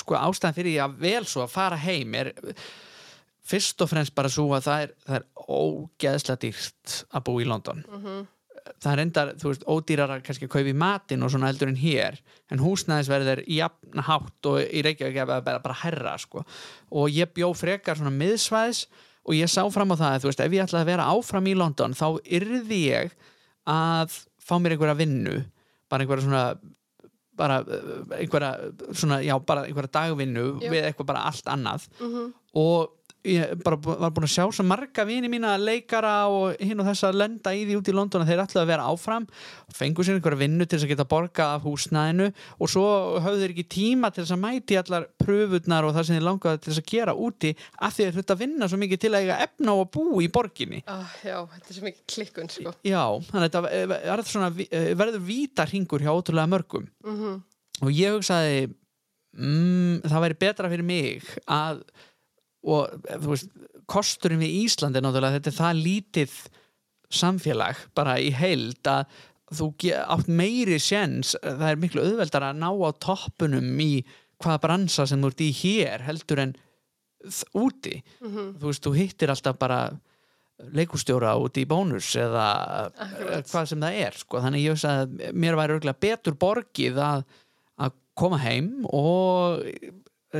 sko ástæðan fyrir ég að vel svo að fara heim er fyrst og fremst bara svo að það er, það er ógeðslega dýrt að búa í London það er endar, þú veist, ódýrara kannski að kaupa í matinn og svona heldur en hér en húsnæðisverðir jafn hátt og í Reykjavík er bara, bara herra sko. og ég bjó frekar svona miðsvæðis og ég sá fram á það að þú veist, ef ég ætlaði að vera áfram í London þá yrði ég að fá mér einhverja vinnu bara einhverja svona bara einhverja svona, já, bara einhverja dagvinnu
Já.
við eitthvað bara allt annað
Mm
og ég bara var búin að sjá svo marga vini mína leikara og hinn og þess að lenda í því út í London að þeir ætlaðu að vera áfram. Fengu sér einhverja vinnu til þess að geta borga af húsnæðinu og svo höfðu þeir ekki tíma til þess að mæti allar pröfurnar og það sem þeir langaði til þess að gera úti af því þeir hluta að vinna svo mikið til að eiga efna á að bú í borginni.
Ah, Já, þetta er svo mikið klikkun, sko.
Já, þannig að þetta eh, svona eh, verður vítar hringur hjá ótrúlega mörgum.
Mm
og ég hugsaði mm, það væri betra fyrir mig að og þú veist, kosturinn við Íslandi náttúrulega, þetta er það lítið samfélag bara í heild að þú átt meiri séns, það er miklu auðveldar að ná á toppunum í hvaða bransa sem þú ert í hér heldur en úti
Mhm.
þú veist, þú hittir alltaf bara leikustjóra úti í bónus eða
Akkurat.
hvað sem það er sko. þannig ég veist að mér væri betur borgið að, að koma heim og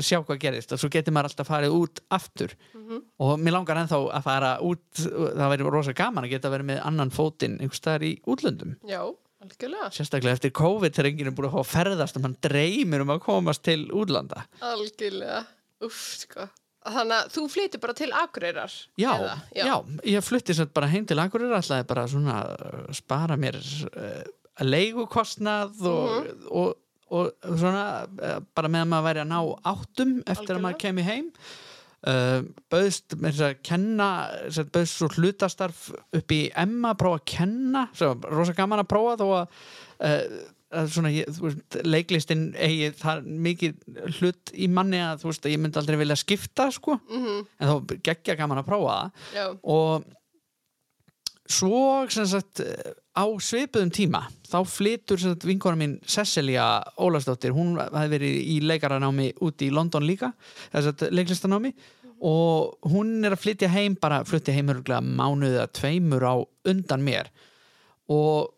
sjá hvað gerist og svo getur maður alltaf farið út aftur
Mhm.
og mér langar ennþá að fara út það væri rosa gaman að geta verið með annan fótinn einhvers staðar í útlöndum
Já, algjörlega.
sérstaklega eftir COVID þegar enginn er búin að ferðast og mann dreymir um að komast til útlanda
Algjörlega. Uff, sko. Þannig að þú flytur bara til Akureyrar?
Já,
eða?
já. ég flutti sér bara heim til Akureyri ætlaði bara svona spara mér uh, leigukostnað og,
Mhm.
og, og, svona uh, bara meðan maður væri að ná áttum eftir að maður
Algjörlega.
kemi heim uh, bauðst með þess að kenna bauðst svo hlutastarf upp í Emma að prófa að kenna svo rosa gaman að prófa þó að uh, að svona, ég, veist, leiklistin eigi það mikið hlut í manni að þú veist, að ég myndi aldrei vilja skipta sko,
Mhm,
en þá geggja gaman að prófa það. Og svo sem sagt á svipuðum tíma þá flytur vinkona mín Cecilia Ólastóttir, hún hefði verið í leikaranámi úti í London líka leiklistanámi og hún er að flytja heim bara flytja heim örgulega mánuðið að tveimur á undan mér. Og,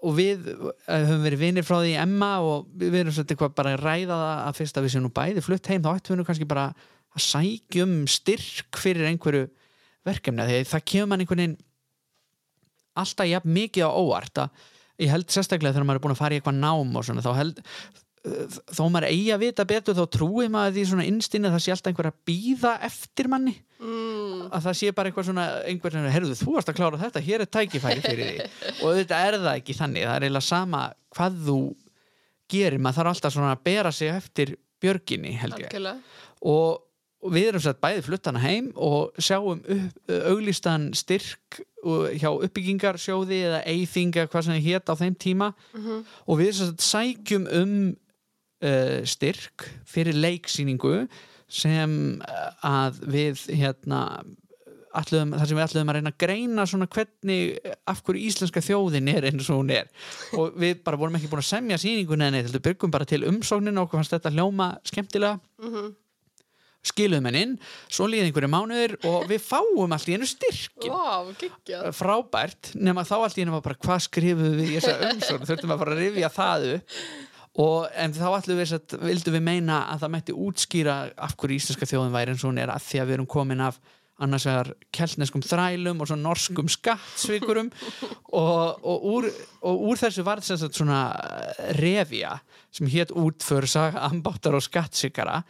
og við eh, höfum verið vinir frá því Emma og við erum svolítið eitthvað bara að ræða það að fyrst að við séum nú bæði flutt heim þá ættum við nú kannski bara að sækjum styrk fyrir einhverju verkefni því það kemur mann einhvern veginn alltaf jafn mikið á óvart að ég held sérstaklega þegar maður er búin að fara í eitthvað nám og svona þá held þó maður eigi að vita betur þá trúi maður því svona innstinni að það sé alltaf einhver að býða eftir manni.
Mm,
að það sé bara eitthvað svona einhver sem herruðu þú varst að klára þetta, hér er tækifæri fyrir því og þetta er það ekki þannig það er eiginlega sama hvað þú gerir, maður þarf alltaf svona að bera sig eftir björginni held ég. Og, og við erum satt bæði fluttana heim og sjáum upp, auglýstan styrk hjá uppbyggingarsjóði eða eyþinga hvað sem það hét á þeim tíma.
Mhm,
og við satt sækjum um uh, styrk fyrir leiksýningu sem uh, að við hérna ætluðum, þar sem við ætluðum að reyna að greina svona hvernig, af hverju íslenska þjóðin er eins og hún er. Og við bara vorum ekki búin að semja sýningun eða neitt, heldur byggum bara til umsóknina og okkur fannst þetta hljóma skemmtilega.
Mhm.
Skiluðum henn inn, svo líði einhverju mánuðir og við fáum allt í einu styrkin
Vá, geggjað.
frábært, nema þá allt í einu var bara hvað skrifuðu við í þessa umsókn? Þurftum að fara að rifja það upp. Og en þá ætlum við að vildum við meina að það mætti útskýra af hverju íslenska þjóðin væri og hún er að því að við erum komin af annars vegar keltneskum þrælum og norskum skattsvikurum. Og, og, úr, og úr þessu var þess að svona revja sem hétt útförsa ambáttar og skattsvikara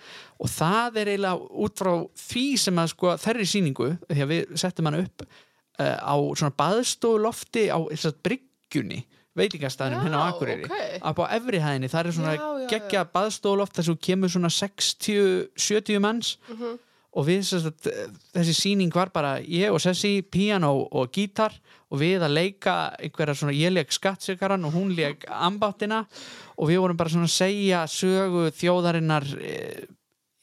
og það er eiginlega út frá því sem að sko þerri sýningu því að við settum hann upp uh, á svona baðstoflofti á að bryggjunni veitingastæðinum hérna á
Já,
Akureyri.
ok.
upp á efri hæðinni, það er svona
Já, já,
geggja baðstofloft þess að kemur svona 60-70 manns.
Mhm.
Og við sagt, þessi sýning var bara ég og Sessi, piano og gítar og við að leika einhverja svona ég leik skattsikaran og hún leik ambáttina og við vorum bara svona að segja sögu þjóðarinnar eh,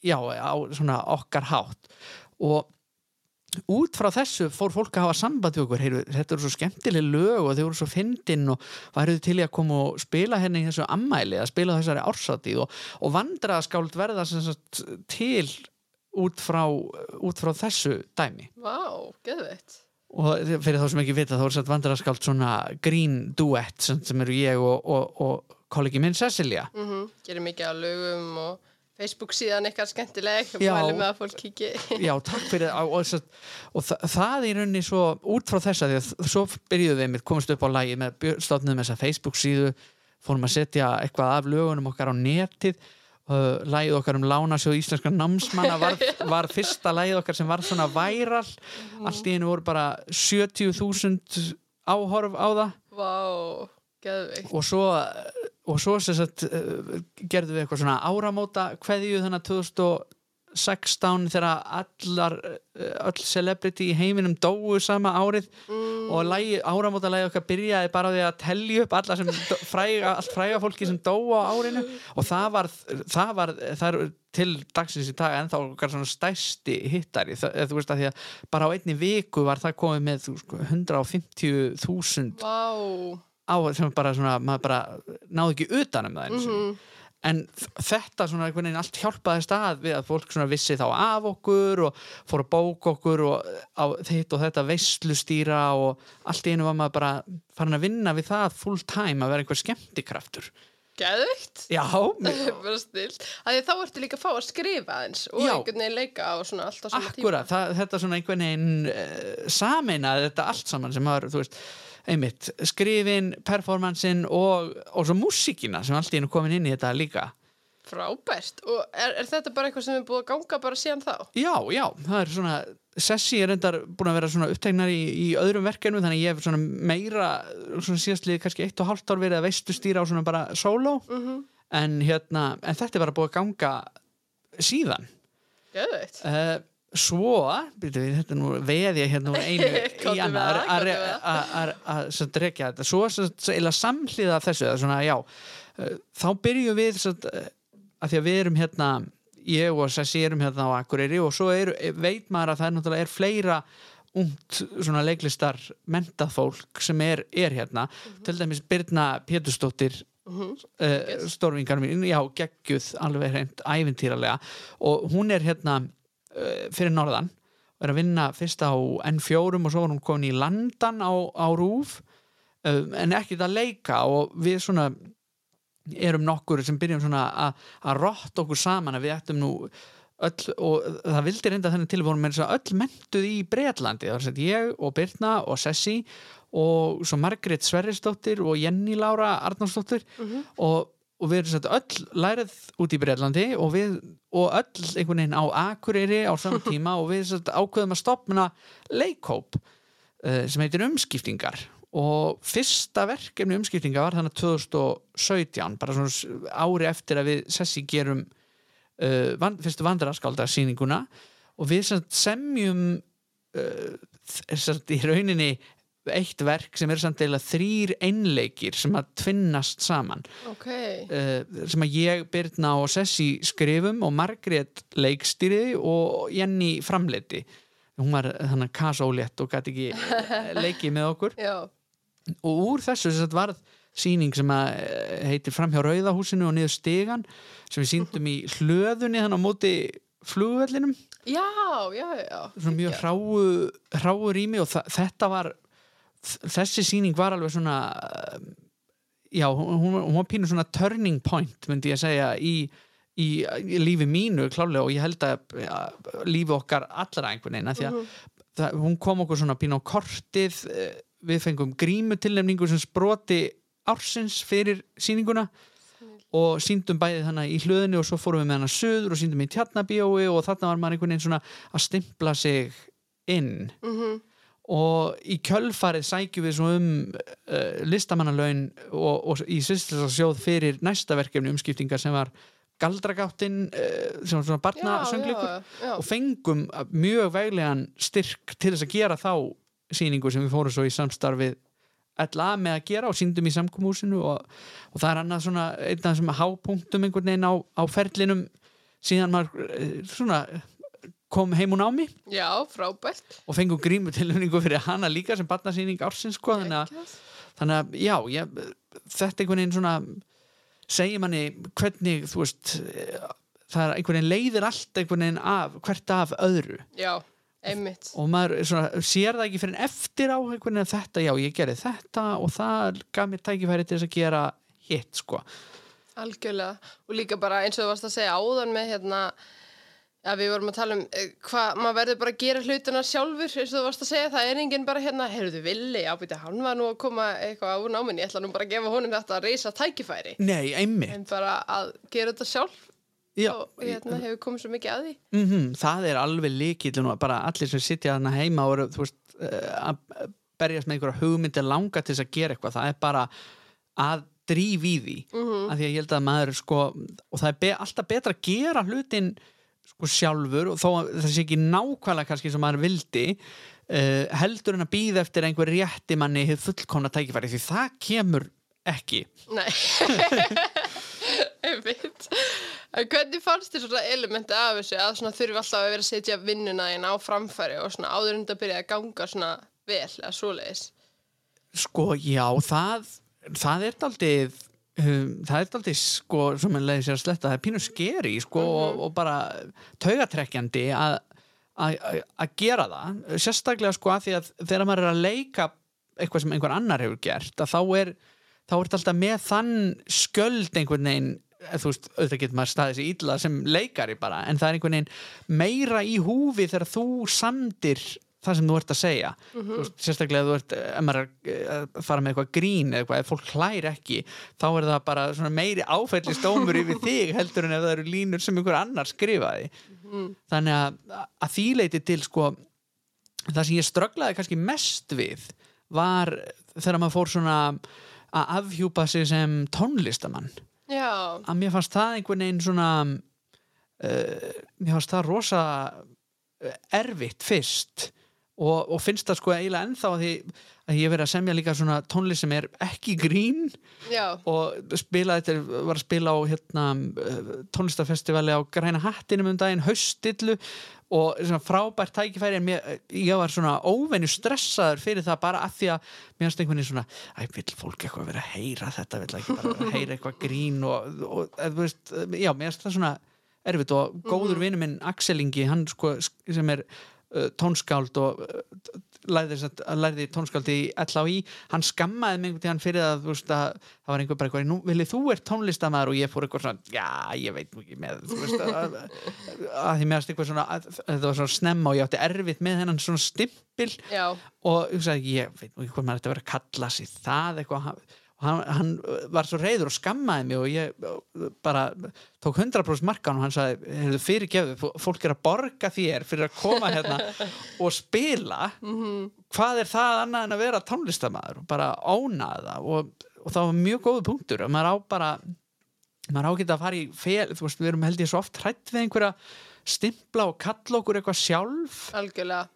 já, á svona okkar hátt. Og út frá þessu fór fólk að hafa samband við okkur, heyru, þetta eru svo skemmtileg lög og þau eru svo fyndin og væruðu til í að koma og spila henni í þessu ammæli að spila þessari ársatíð og, og vandraðaskáld verða sagt, til út frá, út frá þessu dæmi
Vá, geðveitt.
og fyrir þá sem ekki vita þá er satt vandraðaskáld svona grín duett sem, eru ég og, og, og kollegi minn Cecilia
Mm Gerir mikið á lögum og Facebook síðan eitthvað skemmtileg.
Já. Já, takk fyrir og, og, það, það í rauninni svo út frá þessa því að svo byrjuðum við komast upp á lagi með stofnum þessa Facebook síðu fórum að setja eitthvað af lögunum okkar á netið uh, lagið okkar um lánasjóð íslenska námsmanna var, var fyrsta lagið okkar sem var svona væral. Allt í einu voru bara 70.000 áhorf á það.
Vá, geðveikt.
og svo, og svo sagt, uh, gerðum við eitthvað svona áramóta kveðju þannig að 2016 þegar allar uh, öll celebrity í heiminum dóu sama árið
Mm,
og lagi, áramóta lagi okkar byrjaði bara því að telja upp alla sem fræga, allt fræga fólki sem dóu á árinu og það var, það var það til dagsins í dag okkar svona stærsti hittari það, eða þú veist að því að bara á einni viku var það komið með þú sko, 150.000
Vá.
á sem bara svona, maður bara náði ekki utan um það einu sinni.
Mhm.
En þetta svona einhvern veginn allt hjálpaði stað við að fólk svona vissi þá af okkur og fór að bóka okkur og þitt og þetta veislustýra og allt í einu var maður bara farin að vinna við það full time að vera einhver skemmtikraftur
Geðveikt.
já,
bara stilt. Þá ertu líka að fá að skrifa eins og
Já.
einhvern veginn leika á svona allt á sama
akkurat það, þetta svona einhvern veginn uh, sameinaði þetta allt saman sem maður, þú veist einmitt, skrifin, performansin og, og svo músíkina sem allt í einu komin inn í þetta líka.
Frábært. Og er, er þetta bara eitthvað sem er búið að ganga bara síðan þá?
Já, já, það er svona Sessi er endar búin að vera svona upptegnar í, í öðrum verkefnum þannig ég hef svona meira svona síðastlið kannski eitt og hálft ár verið að veistu stýra á svona bara solo
Mm
en hérna, en þetta er bara búið að ganga síðan
Gjöðveitt.
uh, svo, byrju þetta nú veði ég hérna einu í
það.
að drekja þetta. Svo eða samhliða þessu svona, já, uh, þá byrjum við satt, uh, að því að við erum hérna ég og Sessi erum hérna á Akureyri og svo er, veit maður að það er náttúrulega er fleira ungt svona leiklistar mentað fólk sem er, er hérna.
Mhm.
til dæmis Birna Pétursdóttir uh, stórvingar mín, já, geggjuð alveg hreint ævintýralega. Og hún er hérna fyrir norðan. Og er að vinna fyrst á N4 og svo var hún komin í landan á, á rúf uh, en ekkert að leika og við svona erum nokkur sem byrjum svona að, að rotta okkur saman að við ættum nú öll, og það vildi reynda þennan til vorum með þess að öll mentuð í Breitlandi það var sett ég og Birna og Sessi og svo Margrét Sverrisdóttir og Jenny Lára Arnarsdóttir og, og við erum sett öll lærið út í Breitlandi og við og öll einhvern veginn á Akureyri á saman tíma og við sett ákveðum að stopna leikhóp uh, sem heitir umskiptingar. Og fyrsta verkefni umskiptinga var þannig 2017 bara svona ári eftir að við Sessi gerum uh, van, fyrstu vandrarskálda sýninguna og við semjum uh, í rauninni eitt verk sem er samt eða þrýr einleikir sem að tvinnast saman.
Ok.
uh, sem að ég, Birna og Sessi skrifum og Margrét leikstýriði og Jenny framleiti hún var þannig kasólétt og gæti ekki eh, leikið með okkur. Og úr þessu sem sagt varð sýning sem að eh, heitir framhjá Rauðahúsinu og niður stegan sem við síndum í hlöðunni þannig á móti flugvellinum.
Já, já, já.
svona mjög hráu, hráu rými og þetta var þessi sýning var alveg svona já, hún, hún var pínu svona turning point myndi ég að segja í, í, í lífi mínu klálega og ég held að ja, lífi okkar allra einhvern veginn því að það, hún kom okkur svona pínu á kortið eh, við fengum grímutilnefningu sem sproti ársins fyrir sýninguna og síndum bæði þannig í hlöðinu og svo fórum við með hana söður og síndum í tjarnabíói og þarna var maður einhvern veginn svona að stimpla sig inn.
Mm
og í kjölfarið sækjum við svo um uh, listamannalaun og, og í sýslisasjóð fyrir næsta verkefni umskiptingar sem var galdragáttin uh, sem var svona barnasönglíkur og fengum mjög veglegan styrk til þess að gera þá sýningu sem við fórum svo í samstarfið LA með að gera og síndum í samkomúsinu og, og það er annað svona einn af þessum hápunktum einhvern veginn á, á ferlinum. Síðan maður eh, svona kom heim og námi
já. Frábært.
og fengum grímu tilhörningu fyrir hana líka sem barnasýning ársins sko, þannig, að, þannig að já, ég, þetta einhvern veginn svona segir manni hvernig þú veist það er einhvern veginn leiðir allt einhvern veginn af, hvert af öðru
Já, einmitt.
og maður svona, sér það ekki fyrir en eftir á einhvern veginn þetta, já ég gerði þetta og það gaf mér tækifæri til þess að gera hitt sko
Algjörlega. Og líka bara eins og þú varst að segja áðan með hérna, að við vorum að tala um eh, hvað, maður verður bara að gera hlutina sjálfur, eins og þú varst að segja, það er enginn bara hérna, heyrðu villi, ábyrti, hann var nú að koma eitthvað á náminni, ég ætla nú bara að gefa honum þetta að reysa tækifæri.
Nei, einmitt.
En bara að gera þetta sjálf.
Já,
og hérna hefur komið svo mikið að því.
mm það er alveg líkill og bara allir sem sitja þarna heima og eru, veist, eh, að berjast með einhverja hugmyndi langa til þess að gera eitthvað. Það er bara að dríf í því.
Mhm.
af að að sko að sjálfur og þó að það sé ekki nákvæmlega kannski sem maður vildi uh, heldur en að býða eftir einhver rétti manni hefur fullkomna tækifæri því það kemur ekki
Nei, einmitt. Hvernig fannst þér svona elementi af þessu að svona þurfi alltaf að vera að setja vinnuna þín á framfæri og svona áður þetta byrja að ganga svona vel eða svoleiðis?
Sko, já, það, það er daldið um, það er daldið, sko, sem en leiði sér að sletta það er pínu skeri, sko, og, og bara taugatrekkjandi að gera það. Sérstaklega sko að því að þegar maður er að leika eitthvað sem einhver annar hefur gert að þá er, þá er þetta alltaf með þann skjöld einhvern veginn eða þú veist, auðvitað getur maður staðið sér illa sem leikari bara, en það er einhvern veginn meira í húfi þegar þú samdir það sem þú ert að segja. Þú veist, sérstaklega ef þú ert er eh, að fara með eitthvað grín eða eitthvað, ef fólk hlær ekki þá er það bara meiri áfællistómur yfir þig heldur en ef það eru línur sem einhver annar skrifaði. Þannig að, að því leiti til sko það sem ég strögglaði kannski mest við var þegar maður fór svona að afhjúpa sig sem tónlistamann.
Já,
að mér fannst það einhvern veginn svona uh, mér fannst það rosa erfitt fyrst og, og finnst það sko eiginlega ennþá að því að ég verið að semja líka svona tónlist sem er ekki grín.
Já,
og spilaði þetta, var að spila á hérna, tónlistafestivali á Græna hattinum um daginn, haustillu. Og svona frábært tækifæri en mér, ég var svona óvenju stressaður fyrir það bara af því að mér finnst einhvern veginn svona, æ, vill fólk eitthvað vera að heyra þetta, vill ekki bara vera að heyra eitthvað grín? Og, og, veist, já, mér finnst það svona erfitt. Og góður vinur minn Axel Ingi, hann sko sem er tónskáld og uh, lærði, lærði tónskáld í LHI, hann skammaði mig einhvern tíðan fyrir að, veist, að það var einhver bara eitthvað, nú viljið þú ert tónlistamæður og ég fór eitthvað svona, já, ég veit ekki með veist, að, að, því meðast eitthvað svona, þetta var svona snemma og ég átti erfitt með hennan svona stimpil.
Já,
og hugsaði, ég veit ekki hvað maður ætti að vera að kalla sig það eitthvað hann, hann, var svo reyður og skammaði mig og ég uh, bara tók 100% markan og hann sagði fyrirgefðu, fólk er að borga þér fyrir að koma hérna og spila. Hvað er það annað en að vera tónlistamæður og bara ónaða og, og það var mjög góðu punktur. Og maður á bara maður á ekki að fara í fel þú veist, við erum held ég svo oft hrætt við einhverja stimpla og kalla okkur eitthvað sjálf.
Algjörlega.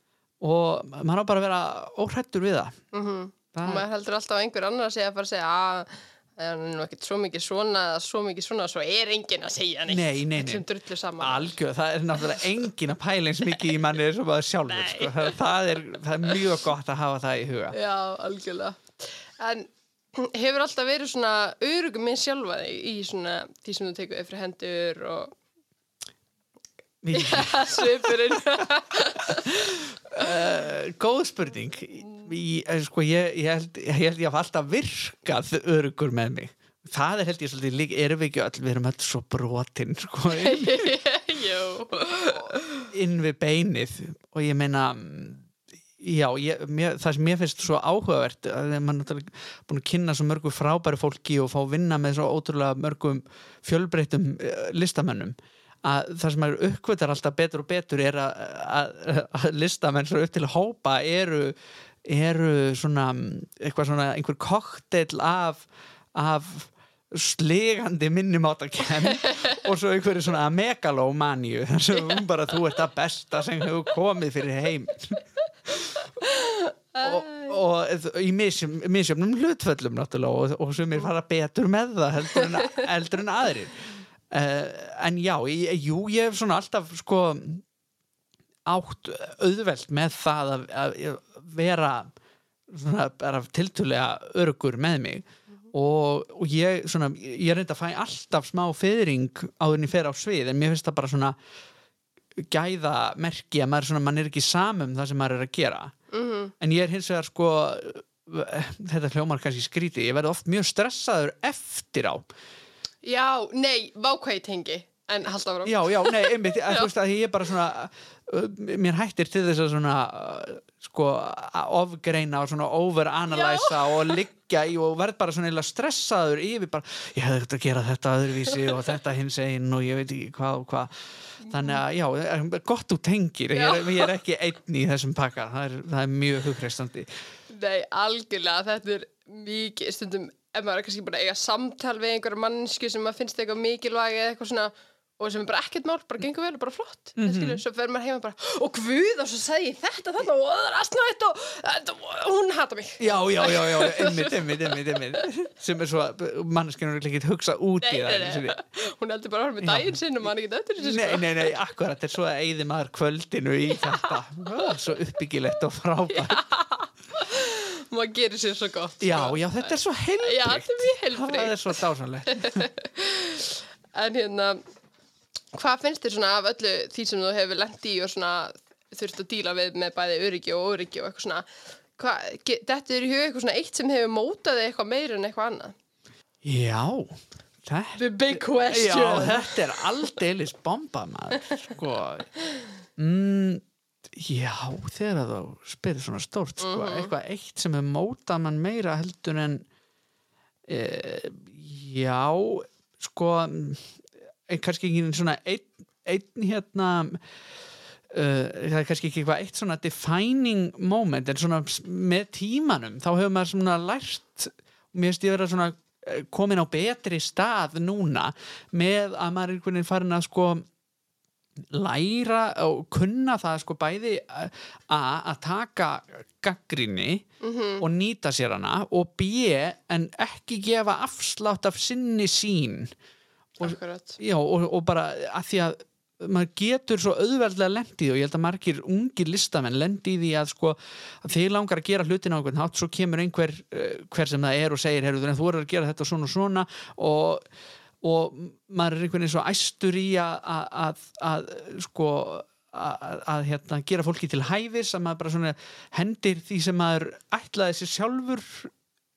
Og maður á bara að vera óhrættur við það.
Mm og maður heldur alltaf að einhver annar sé að fara að segja að það er nú ekkert svo mikið svona svo mikið svona, svo er enginn að segja neitt
Nei, nei, nei. algjör, það er náttúrulega engin að pæla eins mikið í manni sem maður sjálfur
Nei.
sko. það, það, er, það er mjög gott að hafa það í huga
Já, algjörlega en hefur alltaf verið svona örugum minn sjálfa í svona því sem þú tekur fyrir hendur og svipurinn.
Uh, góð spurning. Í, eh, sko, ég, ég, held, ég ég hafa alltaf virkað örugur með mig. Það er held ég svolítið líka erum við ekki öll, við erum öll svo brotin sko, inn, við beinið. Og ég meina já, ég, mér, það sem mér finnst svo áhugavert að mann náttúrulega búin að kynna svo mörgu frábæri fólki og fá að vinna með svo ótrúlega mörgum fjölbreytum uh, listamönnum að það sem er uppkvötar alltaf betur og betur er að, að, að listamenn svo upp til að hópa eru, eru svona eitthvað svona einhver kokteil af, af slegandi minnumáttakenn og svo einhverju svona megalómaníu þar sem hún bara þú ert það besta sem hefur komið fyrir heim. Og, og í misjöfnum hlutföllum náttúrulega og, og sem er fara betur með það heldur en, heldur en aðrir en já, ég, jú, ég hef svona alltaf sko átt auðvelt með það að, að vera tiltulega örgur með mig. Og, og ég svona, ég reynda að fæ alltaf smá fyrring áður en ég fer á svið en mér finnst það bara svona gæða merki að maður, er svona, mann er ekki samum það sem maður er að gera.
Mhm.
en ég er hins vegar sko þetta hljómar kannski skríti ég verði oft mjög stressaður eftir á
Já, nei, vákvæði tengi en halda áfram.
Já, já, nei, einmitt að, þú veist að ég er bara svona uh, mér hættir til þess að svona uh, sko, ofgreina og svona overanalysa og liggja í og verð bara svona eiginlega stressaður yfir bara, ég hefði ekkert að gera þetta öðruvísi og þetta hins einn og ég veit ekki hvað og hvað. Þannig að já, eh, gott þú tengir ég er, ég er ekki einn í þessum pakka það er, það er mjög hugreistandi
Nei, algjörlega, þetta er mikið stundum, ef maður er kannski bara að eiga samtal við einhverja mannsku sem maður finnst eitthvað mikilvæg eða eitthvað svona og sem er bara ekkert mál, bara gengur vel og bara flott mm -hmm. svo fer maður heima bara, og guð og svo sagði ég þetta þarna og það er astnætt og, og hún hata mig.
Já, já, já, já, einmitt, einmitt, einmitt sem er svo, manneskinu er ekki hugsa út í
Nei,
það
nei, nei, hún heldur bara að horfa með daginn sinn og maður ekki þessu
Nei,
sko.
nei, nei, akkurat, þetta er svo að eyði maður kvöldinu í þetta. Ó, Svo uppbyggilegt og frábært
maður gerir sér svo gott
Já,
sko.
já, þetta er svo heilbrygt
Já, þetta er mjög heilbrigt.
Það er svo dásanlegt
En hérna, hvað finnst þér svona af öllu því sem þú hefur lent í og svona þurft að díla við með bæði öryggi og óryggi og eitthvað svona hvað, ge- þetta er í hug eitthvað svona eitt sem hefur mótað þig eitthvað meira en eitthvað annað?
Já, þetta
The big question.
Já, þetta er aldeilis bomba maður sko. Mm, já, þegar þú spyrir svona stórt sko,
Mhm.
eitthvað eitt sem er mótað mann meira heldur en e, já sko e, kannski ekki svona einn, einn hérna uh, það er kannski ekki eitthvað eitt svona defining moment en svona með tímanum þá hefur maður svona lært mér finnst ég vera svona eh, komin á betri stað núna með að maður er einhvern veginn farin að sko læra og kunna það sko bæði a að taka gaggrinni og nýta sér hana og b en ekki gefa afslátt af sinni sín
Akkurat.
já, og, og bara að því að maður getur svo auðveldlega lendi og ég held að margir ungir listamenn lendi í að sko að þeir langar að gera hlutina á einhvern hátt svo kemur einhver uh, hver sem það er og segir þú voru að gera þetta svona og svona. Og, og maður er einhvern veginn svo æstur í að, að, að, að sko að, að hérna, gera fólki til hæfis að maður bara svona hendir því sem maður ætlaði sér sjálfur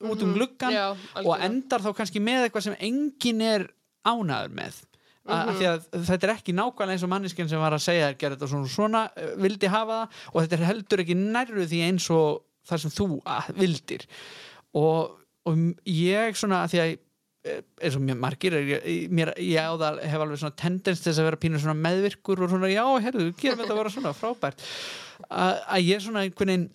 út um gluggan
Já,
og endar þá kannski með eitthvað sem engin er ánaður með. Mm
Mhm.
því að þetta er ekki nákvæmlega eins og manneskinn sem var að segja þér gera þetta svona svona eh, vildi hafa það og þetta er heldur ekki nærru því eins og það sem þú vildir. Og, og ég svona að því að eins og mér margir mér, ég á það hef alveg svona tendens til að vera pínu svona meðvirkur og svona já, herru, gerum þetta að vera svona frábært. Að, ég svona einhvern veginn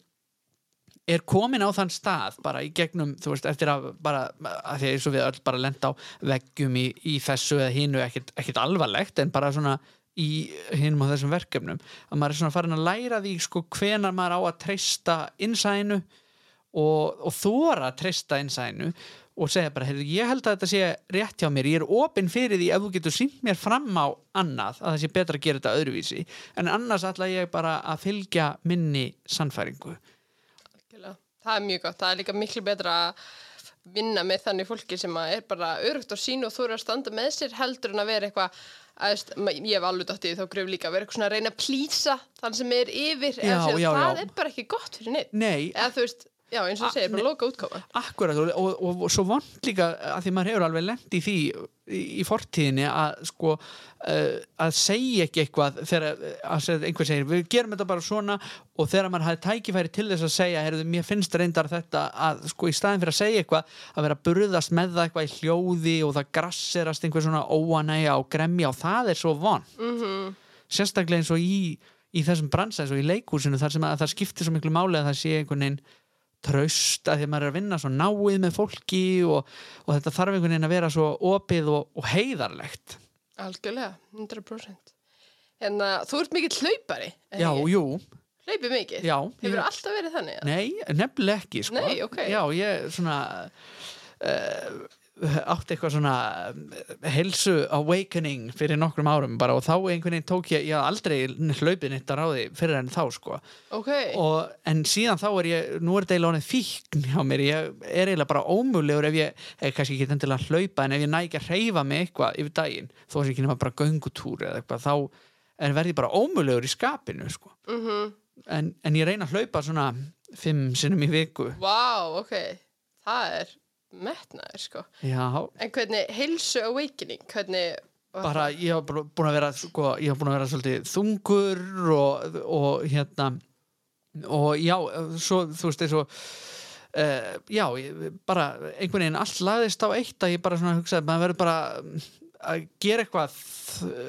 er komin á þann stað bara í gegnum, þú veist, eftir að bara, að því að eins og við öll bara lenda á veggjum í, í þessu eða hinu ekkit, ekkit alvarlegt en bara svona í hinum á þessum verkefnum að maður er svona farin að læra því sko hvenar maður á að treysta innsænu og, og þóra að treysta innsænu og segja bara, heyrðu, ég held að þetta sé rétt hjá mér, ég er opinn fyrir því ef þú getur sínt mér fram á annað að það sé betra að gera þetta öðruvísi en annars ætla ég bara að fylgja minni sannfæringu.
Það er mjög gott. Það er líka miklu betra að vinna með þannig fólki sem er bara örugt á sín og þú eru að standa með sér heldur en að vera eitthvað ég hef alveg dætt í þá gröf líka að vera eitthvað svona að reyna að plýsa þann sem er yfir
Já, já,
það
já.
er bara ekki gott fyrir neitt
Nei,
eða þú veist, já eins og
Ah,
þú segir, bara loka útkáfa
Akkurat og, og, og, og svo vond líka að því maður hefur alveg lent í því í, í fortíðinni að sko uh, að segja ekki eitthvað þegar að segja, einhver segir við gerum þetta bara svona og þegar maður hafi tækifæri til þess að segja heyrðu, mér finnst reyndar þetta að sko í staðin fyrir að segja eitthvað að vera að burðast með það eitthvað í hljóði og það grasserast einhver svona óanæja og gremja og það er svo von
mm
sérstaklega eins og í, í þessum bransa eins og í leikúsinu þar sem að það skiptir svo miklu máli að það sé einhvern veginn traust að því að maður er að vinna svo náið með fólki og, og þetta þarf einhvern veginn að vera svo opið og, og heiðarlegt
Algjörlega, 100% En uh, þú ert mikill hlaupari er
Já,
ekki?
jú,
Hlaupið mikið?
já
Hefur
ég,
alltaf verið þannig?
Nei, nefnilega ekki sko.
Nei, ok.
Já, ég svona uh, átti eitthvað svona uh, helsu awakening fyrir nokkrum árum bara og þá einhvern veginn tók ég, ég aldrei hlaupið nýtt að ráði fyrir en þá sko.
Ok,
og, en síðan þá er ég nú er þetta eiginlega honum fíkn hjá mér. Ég er eiginlega bara ómögulegur ef ég er kannski ekki endilega að hlaupa en ef ég næ ekki að hreyfa mig eitthvað yfir daginn þó ég ekki nema bara göngutúr eða eitthvað þá en verð ég bara ómögulegur í skapinu sko.
mhm.
En, en ég reyna að hlaupa svona fimm sinnum í viku.
Vá, ok, það er metnaður sko.
já,
En hvernig heilsu awakening, hvernig
bara ég bara búin að vera sko, ég haf búin að vera svolítið þungur og, og hérna og já, svo þú veist eins og Uh, já, ég, bara einhvern veginn allt lagðist á eitt að ég bara svona hugsaði maður verður bara mm, að gera eitthvað uh,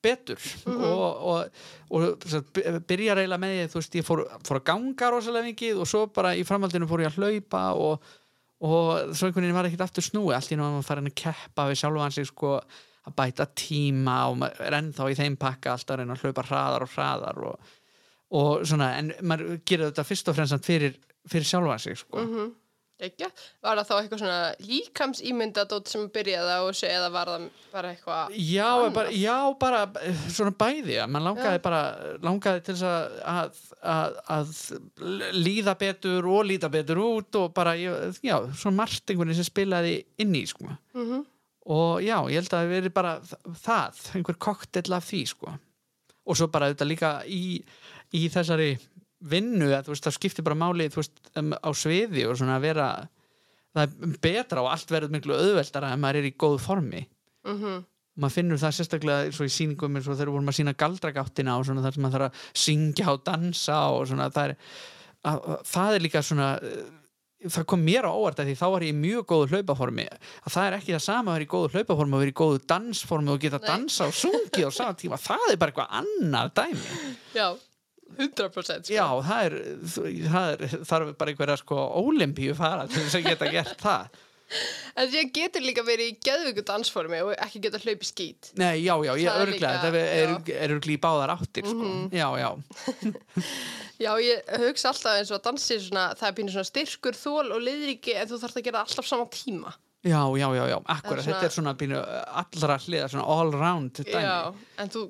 betur. Og, og, og svo by- byrja reyla með því, þú veist, ég fór, fór að ganga rosalega mikið og svo bara í framhaldinu fór ég að hlaupa og, og svo einhvern veginn var ekkert aftur snúi allt í að maður farin að keppa við sjálfan sig sko að bæta tíma og er ennþá í þeim pakka alltaf að reyna að hlaupa hraðar og hraðar og, og svona, en maður gerir þetta fyrst og fremst fyrir, fyrir sjálfan sig sko.
Mm Ekki? Var það þá eitthvað svona líkamsýmyndadót sem byrjaði á þessu eða var það bara eitthvað
Já, bara, já, bara eh, svona bæði að mann langaði
Já.
bara langaði til þess að, að, að, að líða betur og líta betur út og bara, já, svona veginn sem spilaði inn í, sko
mm
og já, ég held að það veri bara það, einhver koktell af því, sko og svo bara þetta líka í, í þessari vinnu að þú veist, það skiptir bara máli þú veist, um, á sviði og svona að vera það er betra og allt verður miklu auðveldara ef maður er í góðu formi.
-hmm.
maður finnur það sérstaklega svo í sýningum eins og þegar vorum að sína galdragáttina og svona þar sem maður þarf að syngja og dansa og svona það er, að, að, það er líka svona eh, það kom mér á óvart að því þá var ég í mjög góðu hlaupaformi. Að það er ekki það sama að vera í góðu hlaupaformi og vera í góðu dansformi og geta
Nei.
dansa og sungið á sama tíma, það er bara eitthvað annar dæmi.
Já, 100% sko.
Já, það er, það er þarf bara einhverja sko ólimpíu fara til þess að geta gert það
En því getur líka verið í geðveiku dansformi og ekki geta hlaupi skít.
Nei, já, já, ég
Það
örglega, það er, er.
Mhm.
er örglega í báðar áttir sko. Já, já,
Já, ég hugsa alltaf eins og að dansi svona, það er pínu svona styrkur, þól og liðriki en þú þarfst að gera alltaf sama tíma.
já, já, já, já akkurat, þetta er svona pínu uh, allra hliða, svona all round
Já, en þú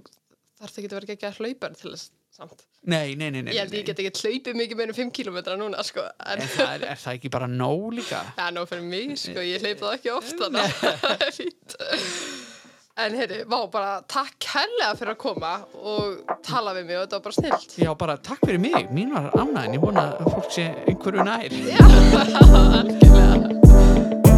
þarfst ekki að vera ekki að hlaupa til þess samt.
Nei, nei, nei, nei,
Ég held
nei.
ég get ekki hlaupið mikið meira en 5 km núna, sko. En
En það er, er það ekki bara nóg líka?
er nóg fyrir mig, sko, ég hleyp það ekki oft, þannig að það er fínt. En heyrðu, vá, bara takk hellega fyrir að koma og tala við mig og þetta var bara snilt.
Já, bara takk fyrir mig, mín var ánægin, ég vona að fólk sé einhverju nær
Já, algjörlega.